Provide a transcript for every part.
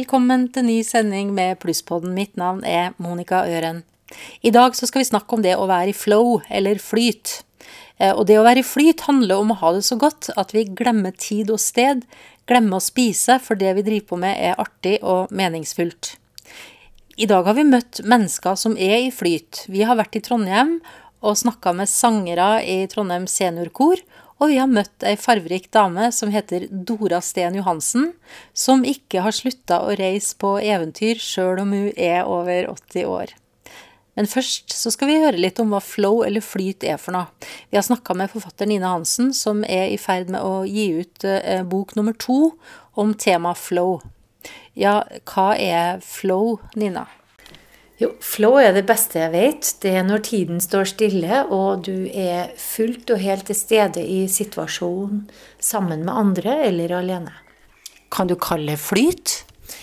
Velkommen til ny sending med Plusspodden. Mitt navn er Monica Øren. I dag så skal vi snakke om det å være i flow, eller flyt. Eh, og det å være i flyt handler om å ha det så godt at vi glemmer tid og sted, glemmer å spise, for det vi driver på med er artig og meningsfullt. I dag har vi møtt mennesker som er i flyt. Vi har vært i Trondheim og snakka med sangere i Trondheim seniorkor, og vi har møtt ei farverik dame som heter Dora Sten Johansen, som ikke har slutta å reise på eventyr sjøl om hun er over 80 år. Men først så skal vi høre litt om hva flow eller flyt er for noe. Vi har snakka med forfatter Nina Hansen, som er i ferd med å gi ut eh, bok nummer to om tema flow. Ja, hva er flow, Nina? Jo, flow er det beste jeg vet. Det er når tiden står stille, og du er fullt og helt til stede i situasjonen sammen med andre eller alene. Kan du kalle det flyt?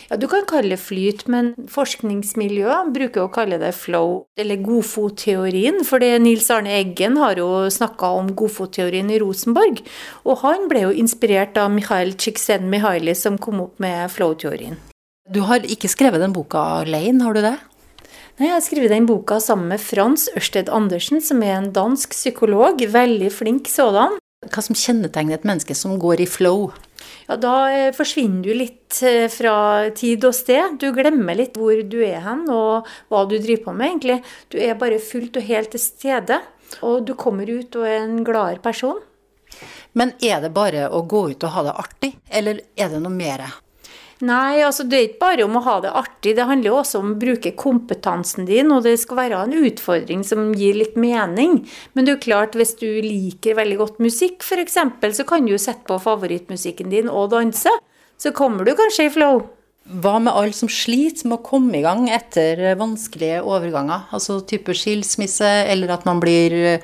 Ja, du kan kalle det flyt, men forskningsmiljøet bruker å kalle det flow, eller godfotteorien. For Nils Arne Eggen har jo snakka om godfotteorien i Rosenborg. Og han ble jo inspirert av Mikhail Csikszentmihalyi, som kom opp med flow-teorien. Du har ikke skrevet den boka alene, har du det? Nei, Jeg har skrevet den boka sammen med Frans Ørsted Andersen, som er en dansk psykolog. Veldig flink sådan. Hva som kjennetegner et menneske som går i flow? Ja, Da eh, forsvinner du litt eh, fra tid og sted. Du glemmer litt hvor du er hen, og hva du driver på med, egentlig. Du er bare fullt og helt til stede. Og du kommer ut og er en gladere person. Men er det bare å gå ut og ha det artig, eller er det noe mer? Nei, altså det er ikke bare om å ha det artig, det handler jo også om å bruke kompetansen din, og det skal være en utfordring som gir litt mening. Men det er jo klart, hvis du liker veldig godt musikk f.eks., så kan du jo sette på favorittmusikken din og danse. Så kommer du kanskje i flow. Hva med alle som sliter med å komme i gang etter vanskelige overganger? Altså type skilsmisse, eller at man blir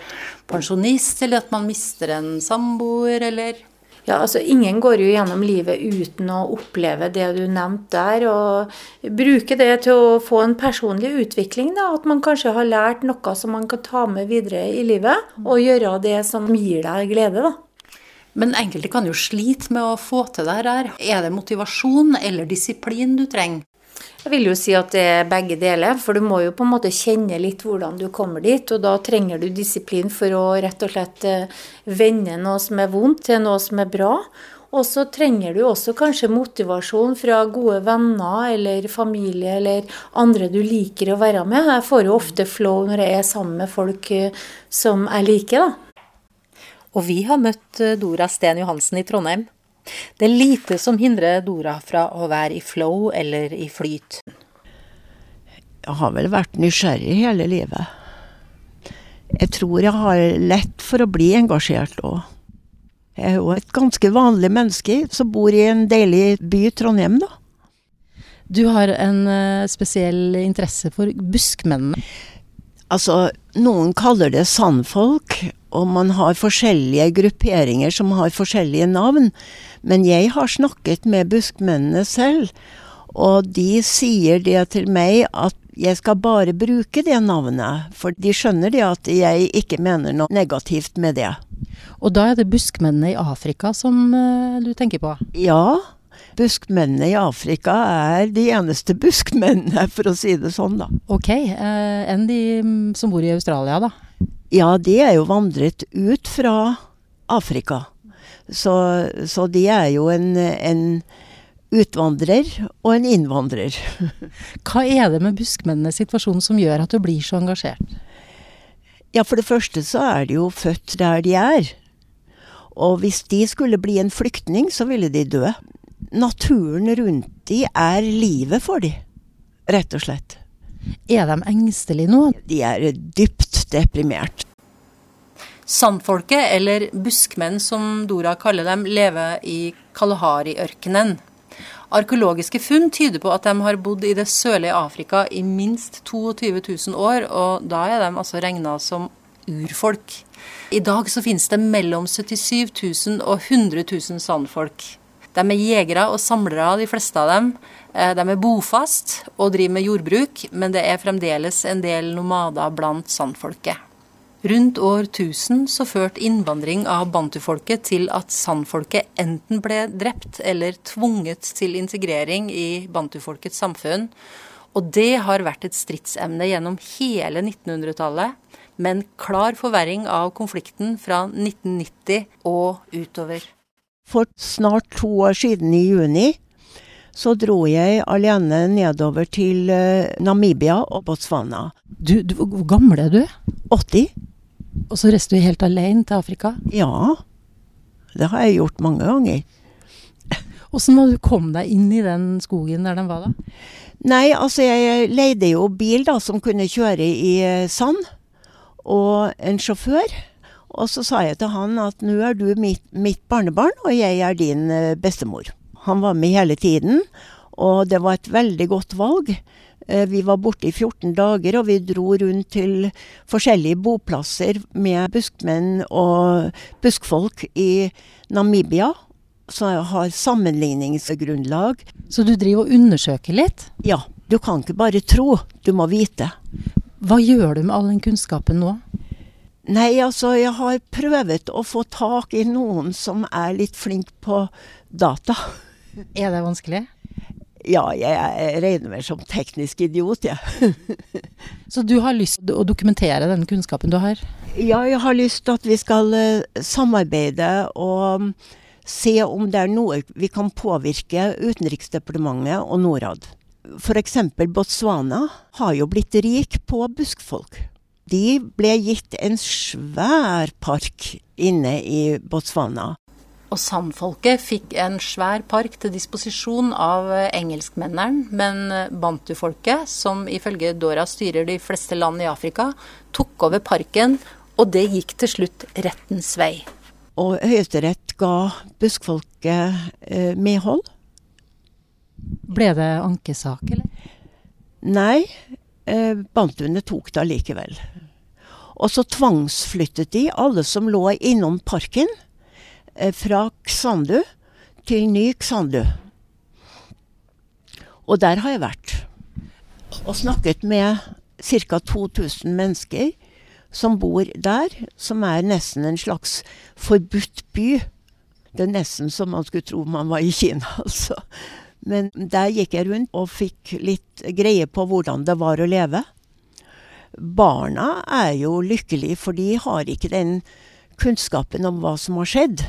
pensjonist, eller at man mister en samboer, eller ja, altså Ingen går jo gjennom livet uten å oppleve det du nevnte der. Og bruke det til å få en personlig utvikling. da, At man kanskje har lært noe som man kan ta med videre i livet. Og gjøre det som gir deg glede. da. Men enkelte kan jo slite med å få til det her. Er det motivasjon eller disiplin du trenger? Jeg vil jo si at det er begge deler, for du må jo på en måte kjenne litt hvordan du kommer dit. Og da trenger du disiplin for å rett og slett eh, vende noe som er vondt, til noe som er bra. Og så trenger du også kanskje motivasjon fra gode venner eller familie eller andre du liker å være med. Jeg får jo ofte flow når jeg er sammen med folk eh, som jeg liker, da. Og vi har møtt eh, Dora Sten Johansen i Trondheim. Det er lite som hindrer Dora fra å være i flow eller i flyt. Jeg har vel vært nysgjerrig hele livet. Jeg tror jeg har lett for å bli engasjert òg. Jeg er jo et ganske vanlig menneske som bor i en deilig by, Trondheim, da. Du har en uh, spesiell interesse for buskmennene. Altså, noen kaller det sandfolk, og man har forskjellige grupperinger som har forskjellige navn. Men jeg har snakket med buskmennene selv, og de sier det til meg at jeg skal bare bruke det navnet, for de skjønner det at jeg ikke mener noe negativt med det. Og da er det buskmennene i Afrika som uh, du tenker på? Ja. Buskmennene i Afrika er de eneste buskmennene, for å si det sånn, da. Ok. Eh, enn de mm, som bor i Australia, da? Ja, de er jo vandret ut fra Afrika. Så, så de er jo en, en utvandrer og en innvandrer. Hva er det med buskmennenes situasjon som gjør at du blir så engasjert? Ja, for det første så er de jo født der de er. Og hvis de skulle bli en flyktning, så ville de dø. Naturen rundt de er livet for de, rett og slett. Er de engstelige nå? De er dypt deprimert. Sandfolket, eller buskmenn som Dora kaller dem, lever i Kalahari-ørkenen. Arkeologiske funn tyder på at de har bodd i det sørlige Afrika i minst 22 000 år, og da er de altså regna som urfolk. I dag så finnes det mellom 77 000 og 100 000 sandfolk. De er jegere og samlere, de fleste av dem. Eh, de er bofast og driver med jordbruk, men det er fremdeles en del nomader blant sandfolket. Rundt år 1000 så førte innvandring av bantufolket til at sandfolket enten ble drept eller tvunget til integrering i bantufolkets samfunn. Og det har vært et stridsemne gjennom hele 1900-tallet, med en klar forverring av konflikten fra 1990 og utover. For snart to år siden, i juni, så dro jeg alene nedover til eh, Namibia og Botswana. Du, du, hvor gammel er du? 80. Og så reiste du helt alene til Afrika? Ja. Det har jeg gjort mange ganger. Åssen du kom deg inn i den skogen der den var, da? Nei, altså jeg leide jo bil da, som kunne kjøre i eh, sand. Og en sjåfør. Og så sa jeg til han at nå er du mitt, mitt barnebarn, og jeg er din eh, bestemor. Han var med hele tiden, og det var et veldig godt valg. Eh, vi var borte i 14 dager, og vi dro rundt til forskjellige boplasser med buskmenn og buskfolk i Namibia så jeg har sammenligningsgrunnlag. Så du driver og undersøker litt? Ja. Du kan ikke bare tro, du må vite. Hva gjør du med all den kunnskapen nå? Nei, altså, jeg har prøvd å få tak i noen som er litt flink på data. Er det vanskelig? Ja, jeg regner meg som teknisk idiot, jeg. Ja. Så du har lyst til å dokumentere den kunnskapen du har? Ja, jeg har lyst til at vi skal uh, samarbeide og se om det er noe vi kan påvirke Utenriksdepartementet og Norad. F.eks. Botswana har jo blitt rik på buskfolk. De ble gitt en svær park inne i Botswana. Og sandfolket fikk en svær park til disposisjon av engelskmennene, men bantufolket, som ifølge Dora styrer de fleste land i Afrika, tok over parken, og det gikk til slutt rettens vei. Og Høyesterett ga buskfolket eh, medhold. Ble det ankesak, eller? Nei, eh, bantuene tok det allikevel. Og så tvangsflyttet de alle som lå innom parken, fra Xandu til ny Xandu. Og der har jeg vært. Og snakket med ca. 2000 mennesker som bor der, som er nesten en slags forbudt by. Det er nesten som man skulle tro man var i Kina, altså. Men der gikk jeg rundt og fikk litt greie på hvordan det var å leve. Barna er jo lykkelige, for de har ikke den kunnskapen om hva som har skjedd.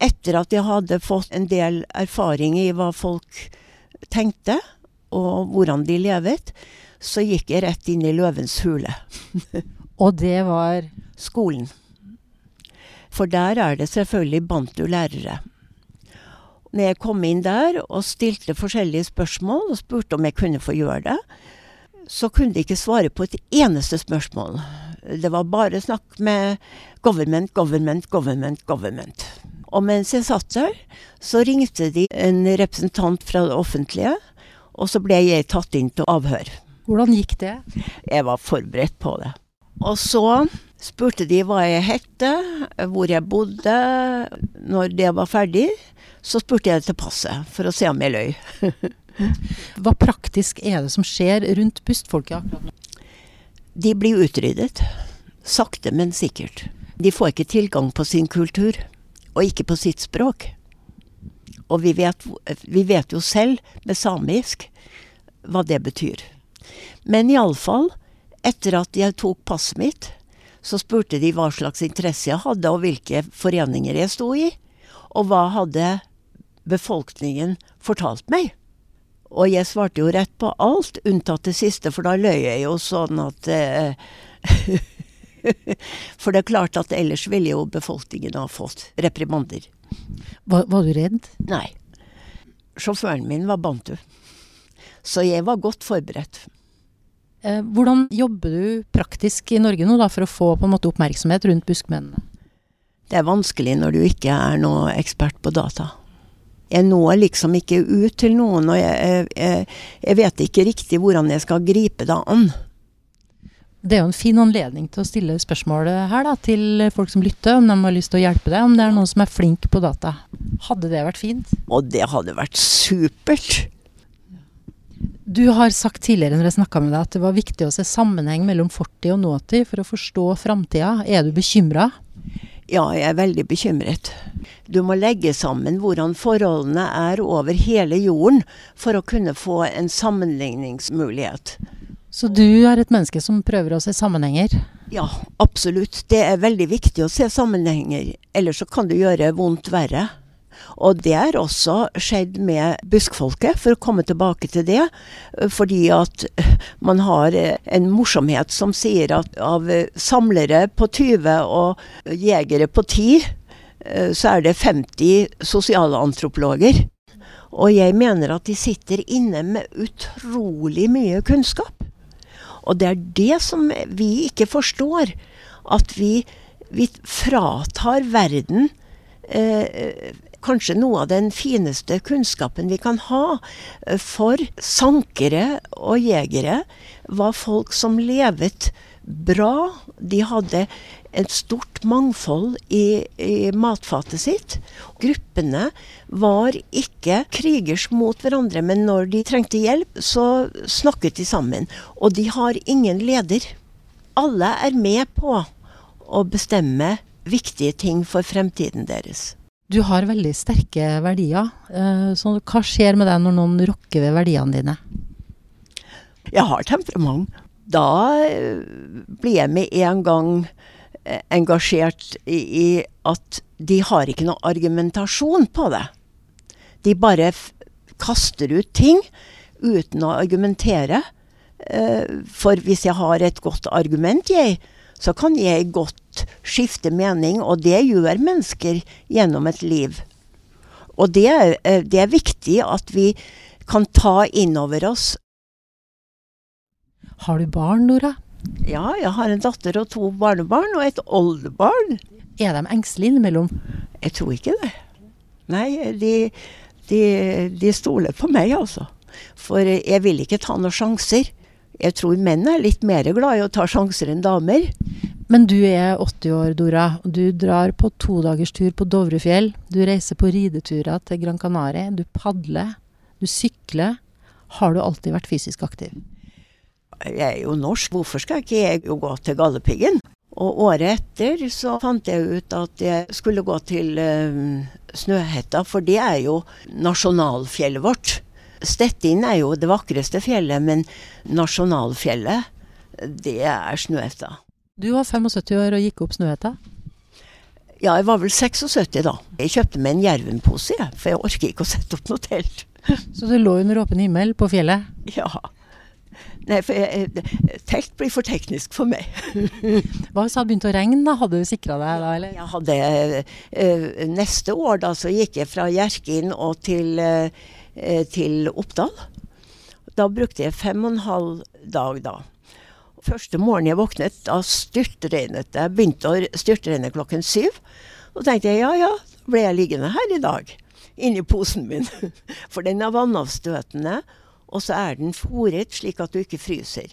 Etter at jeg hadde fått en del erfaring i hva folk tenkte, og hvordan de levet, så gikk jeg rett inn i løvens hule. og det var skolen. For der er det selvfølgelig bantu-lærere. Når jeg kom inn der og stilte forskjellige spørsmål og spurte om jeg kunne få gjøre det, så kunne de ikke svare på et eneste spørsmål. Det var bare snakk med government, government, government, government. Og mens jeg satt der, så ringte de en representant fra det offentlige, og så ble jeg tatt inn til avhør. Hvordan gikk det? Jeg var forberedt på det. Og så spurte de hva jeg het, hvor jeg bodde. Når det var ferdig, så spurte jeg til passet, for å se om jeg løy. hva praktisk er det som skjer rundt bustfolket akkurat nå? De blir utryddet. Sakte, men sikkert. De får ikke tilgang på sin kultur, og ikke på sitt språk. Og vi vet, vi vet jo selv, med samisk, hva det betyr. Men iallfall, etter at jeg tok passet mitt, så spurte de hva slags interesse jeg hadde, og hvilke foreninger jeg sto i. Og hva hadde befolkningen fortalt meg? Og jeg svarte jo rett på alt, unntatt det siste, for da løy jeg jo sånn at eh, For det er klart at ellers ville jo befolkningen ha fått reprimander. Var, var du redd? Nei. Sjåføren min var bantu. Så jeg var godt forberedt. Eh, hvordan jobber du praktisk i Norge nå da, for å få måte oppmerksomhet rundt buskmennene? Det er vanskelig når du ikke er noe ekspert på data. Jeg når liksom ikke ut til noen, og jeg, jeg, jeg vet ikke riktig hvordan jeg skal gripe det an. Det er jo en fin anledning til å stille spørsmålet her da, til folk som lytter, om de har lyst til å hjelpe deg, om det er noen som er flink på data. Hadde det vært fint? Og det hadde vært supert. Du har sagt tidligere når jeg snakka med deg at det var viktig å se sammenheng mellom fortid og nåtid for å forstå framtida. Er du bekymra? Ja, jeg er veldig bekymret. Du må legge sammen hvordan forholdene er over hele jorden for å kunne få en sammenligningsmulighet. Så du er et menneske som prøver å se sammenhenger? Ja, absolutt. Det er veldig viktig å se sammenhenger. Ellers så kan det gjøre vondt verre. Og det er også skjedd med buskfolket, for å komme tilbake til det. Fordi at man har en morsomhet som sier at av samlere på 20 og jegere på 10, så er det 50 sosialantropologer. Og jeg mener at de sitter inne med utrolig mye kunnskap. Og det er det som vi ikke forstår. At vi, vi fratar verden eh, kanskje noe av den fineste kunnskapen vi kan ha. For sankere og jegere var folk som levet bra. De hadde et stort mangfold i, i, matfatet sitt. Gruppene var ikke krigers mot hverandre, men når de trengte hjelp, så snakket de sammen. Og de har ingen leder. Alle er med på å bestemme viktige ting for fremtiden deres. Du har veldig sterke verdier. Eh, så hva skjer med deg når noen rokker ved verdiene dine? Jeg har temperament. Da ble blir jeg med en gang Eh, engasjert i, at de har ikke noe argumentasjon på det. De bare kaster ut ting uten å argumentere. Uh, for hvis jeg har et godt argument, jeg, så kan jeg godt skifte mening, og det gjør mennesker gjennom et liv. Og det, uh, det er viktig at vi kan ta inn over oss. Har du barn, Nora? Ja, jeg har en datter og to barnebarn, og et oldebarn. Er de engstelige innimellom? Jeg tror ikke det. Nei, de, de, de stoler på meg, altså. For jeg vil ikke ta noen sjanser. Jeg tror menn er litt mer glad i å ta sjanser enn damer. Men du er 80 år, Dora. Du drar på todagerstur på Dovrefjell. Du reiser på rideturer til Gran Canaria. Du padler. Du sykler. Har du alltid vært fysisk aktiv? Jeg er jo norsk, hvorfor skal ikke jeg gå til Galdhøpiggen? Og året etter så fant jeg ut at jeg skulle gå til uh, Snøhetta, for det er jo nasjonalfjellet vårt. Stettin er jo det vakreste fjellet, men nasjonalfjellet, det er Snøhetta. Du var 75 år og gikk opp Snøhetta? Ja, jeg var vel 76 da. Jeg kjøpte meg en Jerven-pose, for jeg orker ikke å sette opp noe telt. Så du lå under åpen himmel på fjellet? Ja. Nei, for jeg, telt blir for teknisk for meg. Hva hvis det hadde begynt å regne, da? Hadde du sikra deg da, eller? Jeg hadde, uh, neste år da, så gikk jeg fra Hjerkinn og til, uh, til Oppdal. Da brukte jeg fem og en halv dag da. Første morgen jeg våknet, da styrtregnet det. Jeg begynte å styrtregne klokken syv. Og tenkte jeg ja ja, ble jeg liggende her i dag. Inni posen min. For den er vannavstøtende og så er den fòret slik at du ikke fryser.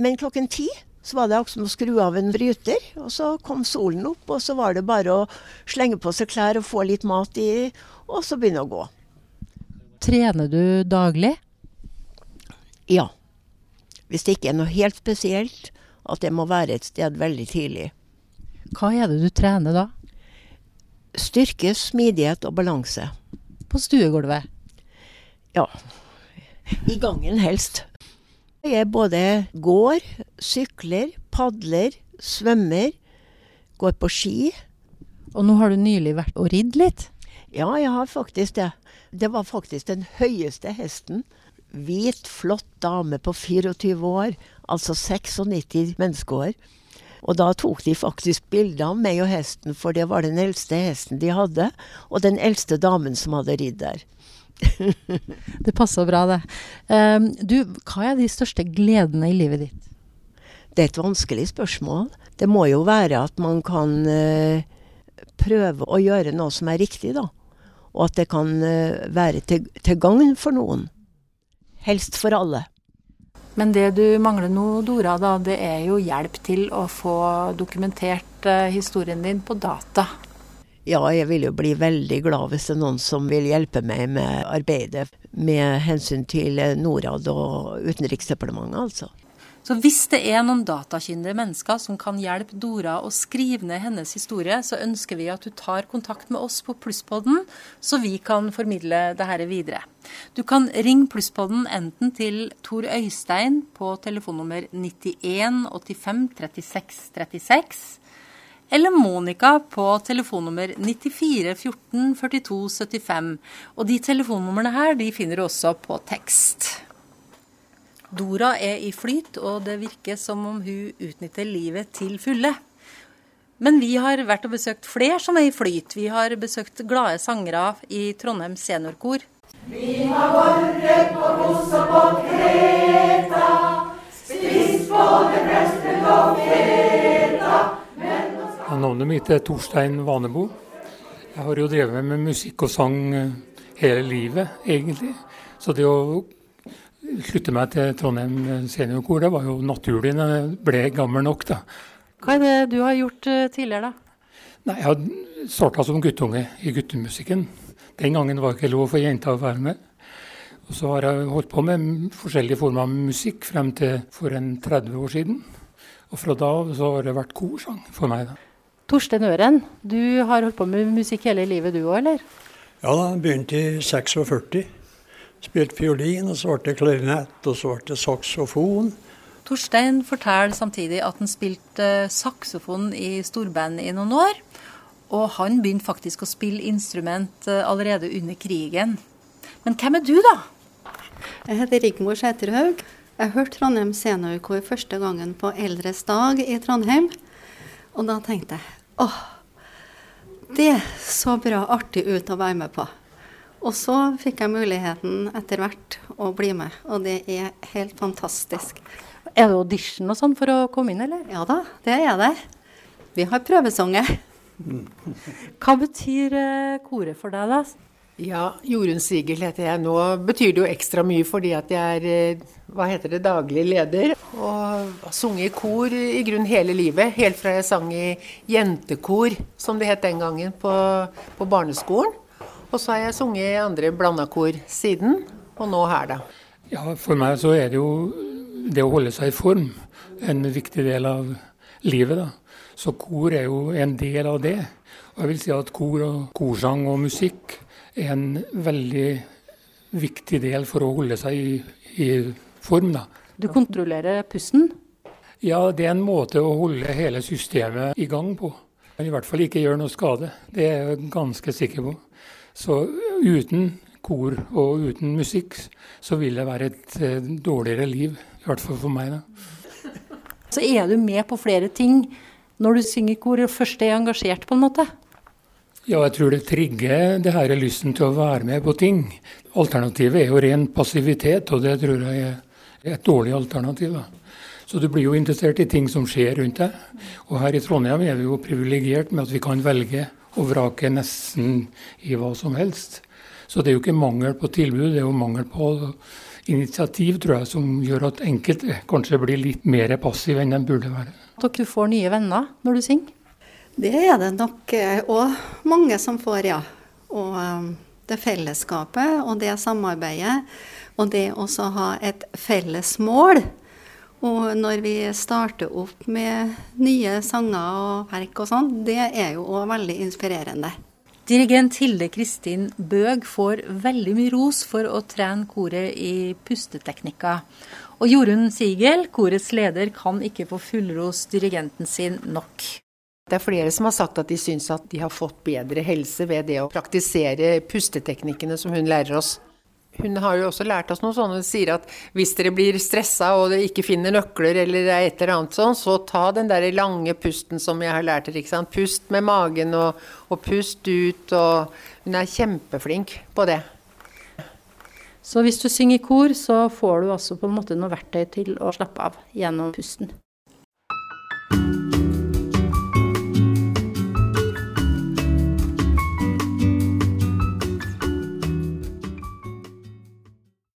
Men klokken ti så var det akkurat som å skru av en bryter, og så kom solen opp, og så var det bare å slenge på seg klær og få litt mat i, og så begynne å gå. Trener du daglig? Ja. Hvis det ikke er noe helt spesielt, at det må være et sted veldig tidlig. Hva er det du trener da? Styrke, smidighet og balanse. På stuegulvet? Ja. I gangen helst. Jeg både går, sykler, padler, svømmer, går på ski. Og nå har du nylig vært og ridd litt? Ja, jeg har faktisk det. Det var faktisk den høyeste hesten. Hvit, flott dame på 24 år, altså 96 menneskeår. Og da tok de faktisk bilde av meg og hesten, for det var den eldste hesten de hadde, og den eldste damen som hadde ridd der. det passer bra, det. Um, du, hva er de største gledene i livet ditt? Det er et vanskelig spørsmål. Det må jo være at man kan uh, prøve å gjøre noe som er riktig, da. Og at det kan uh, være til, til gagn for noen. Helst for alle. Men det du mangler nå, Dora, da, det er jo hjelp til å få dokumentert uh, historien din på data. Ja, jeg vil jo bli veldig glad hvis det er noen som vil hjelpe meg med arbeidet med hensyn til Norad og Utenriksdepartementet, altså. Så hvis det er noen datakyndige mennesker som kan hjelpe Dora å skrive ned hennes historie, så ønsker vi at du tar kontakt med oss på Plusspodden, så vi kan formidle det her videre. Du kan ringe Plusspodden enten til Tor Øystein på telefonnummer 91 85 36 36, eller Monica på telefonnummer 94 14 42 75. Og de telefonnumrene her de finner du også på tekst. Dora er i flyt, og det virker som om hun utnytter livet til fulle. Men vi har vært og besøkt flere som er i flyt. Vi har besøkt glade sangere i Trondheim seniorkor. Vi har vært på Kos og på Kreta, spist både brødsprøyt og feta. Navnet mitt er Torstein Vanebo. Jeg har jo drevet med musikk og sang eh, hele livet, egentlig. Så det å slutte meg til Trondheim seniorkor, det var jo naturlig når jeg ble gammel nok, da. Hva er det du har gjort eh, tidligere, da? Nei, Jeg har starta som guttunge i guttemusikken. Den gangen var det ikke lov for jenter å være med. Og så har jeg holdt på med forskjellige former av musikk frem til for en 30 år siden. Og fra da så har det vært korsang for meg. da. Torstein Øren, du har holdt på med musikk hele livet du òg, eller? Ja da, begynte i 46. Spilte fiolin, og så ble det klarinett, og så ble det saksofon. Torstein forteller samtidig at han spilte saksofon i storband i noen år. Og han begynte faktisk å spille instrument eh, allerede under krigen. Men hvem er du, da? Jeg heter Rigmor Sæterhaug. Jeg hørte Trondheim seniorkor første gangen på Eldres dag i Trondheim. Og da tenkte jeg åh, det så bra artig ut å være med på. Og så fikk jeg muligheten etter hvert å bli med, og det er helt fantastisk. Er det audition og sånn for å komme inn, eller? Ja da, det er det. Vi har prøvesanger. Hva betyr eh, koret for deg, da? Ja, Jorunn Sigel heter jeg. Nå betyr det jo ekstra mye fordi at jeg er eh, hva heter det, daglig leder. Og har sunget i kor i grunn hele livet. Helt fra jeg sang i jentekor, som det het den gangen, på, på barneskolen. Og så har jeg sunget i andre blanda kor siden, og nå her, da. Ja, For meg så er det jo det å holde seg i form en viktig del av livet. da. Så kor er jo en del av det. Og jeg vil si at kor og korsang og musikk er en veldig viktig del for å holde seg i, i form. da. Du kontrollerer pusten? Ja, det er en måte å holde hele systemet i gang på. Men i hvert fall ikke gjøre noe skade. Det er jeg ganske sikker på. Så uten kor og uten musikk, så vil det være et eh, dårligere liv. I hvert fall for meg, da. Så er du med på flere ting når du synger kor og først er engasjert, på en måte? Ja, jeg tror det trigger det her lysten til å være med på ting. Alternativet er jo ren passivitet, og det tror jeg er et dårlig alternativ. da. Så du blir jo interessert i ting som skjer rundt deg. Og her i Trondheim er vi jo privilegert med at vi kan velge og vrake nesten i hva som helst. Så det er jo ikke mangel på tilbud, det er jo mangel på initiativ, tror jeg, som gjør at enkelte kanskje blir litt mer passive enn de burde være. Dere får nye venner når du synger? Det er det nok òg mange som får, ja. Og um, det fellesskapet og det samarbeidet, og det å ha et felles mål. Og når vi starter opp med nye sanger og verk og sånn, det er jo òg veldig inspirerende. Dirigent Hilde Kristin Bøg får veldig mye ros for å trene koret i pusteteknikker. Og Jorunn Sigel, korets leder, kan ikke få fullros dirigenten sin nok. Det er flere som har sagt at de syns at de har fått bedre helse ved det å praktisere pusteteknikkene som hun lærer oss. Hun har jo også lært oss noe sånt. Hun sier at hvis dere blir stressa og dere ikke finner nøkler eller er et eller annet sånn, så ta den der lange pusten som jeg har lært dere. ikke sant? Pust med magen og, og pust ut. og Hun er kjempeflink på det. Så hvis du synger kor, så får du altså på en måte noe verktøy til å slappe av gjennom pusten.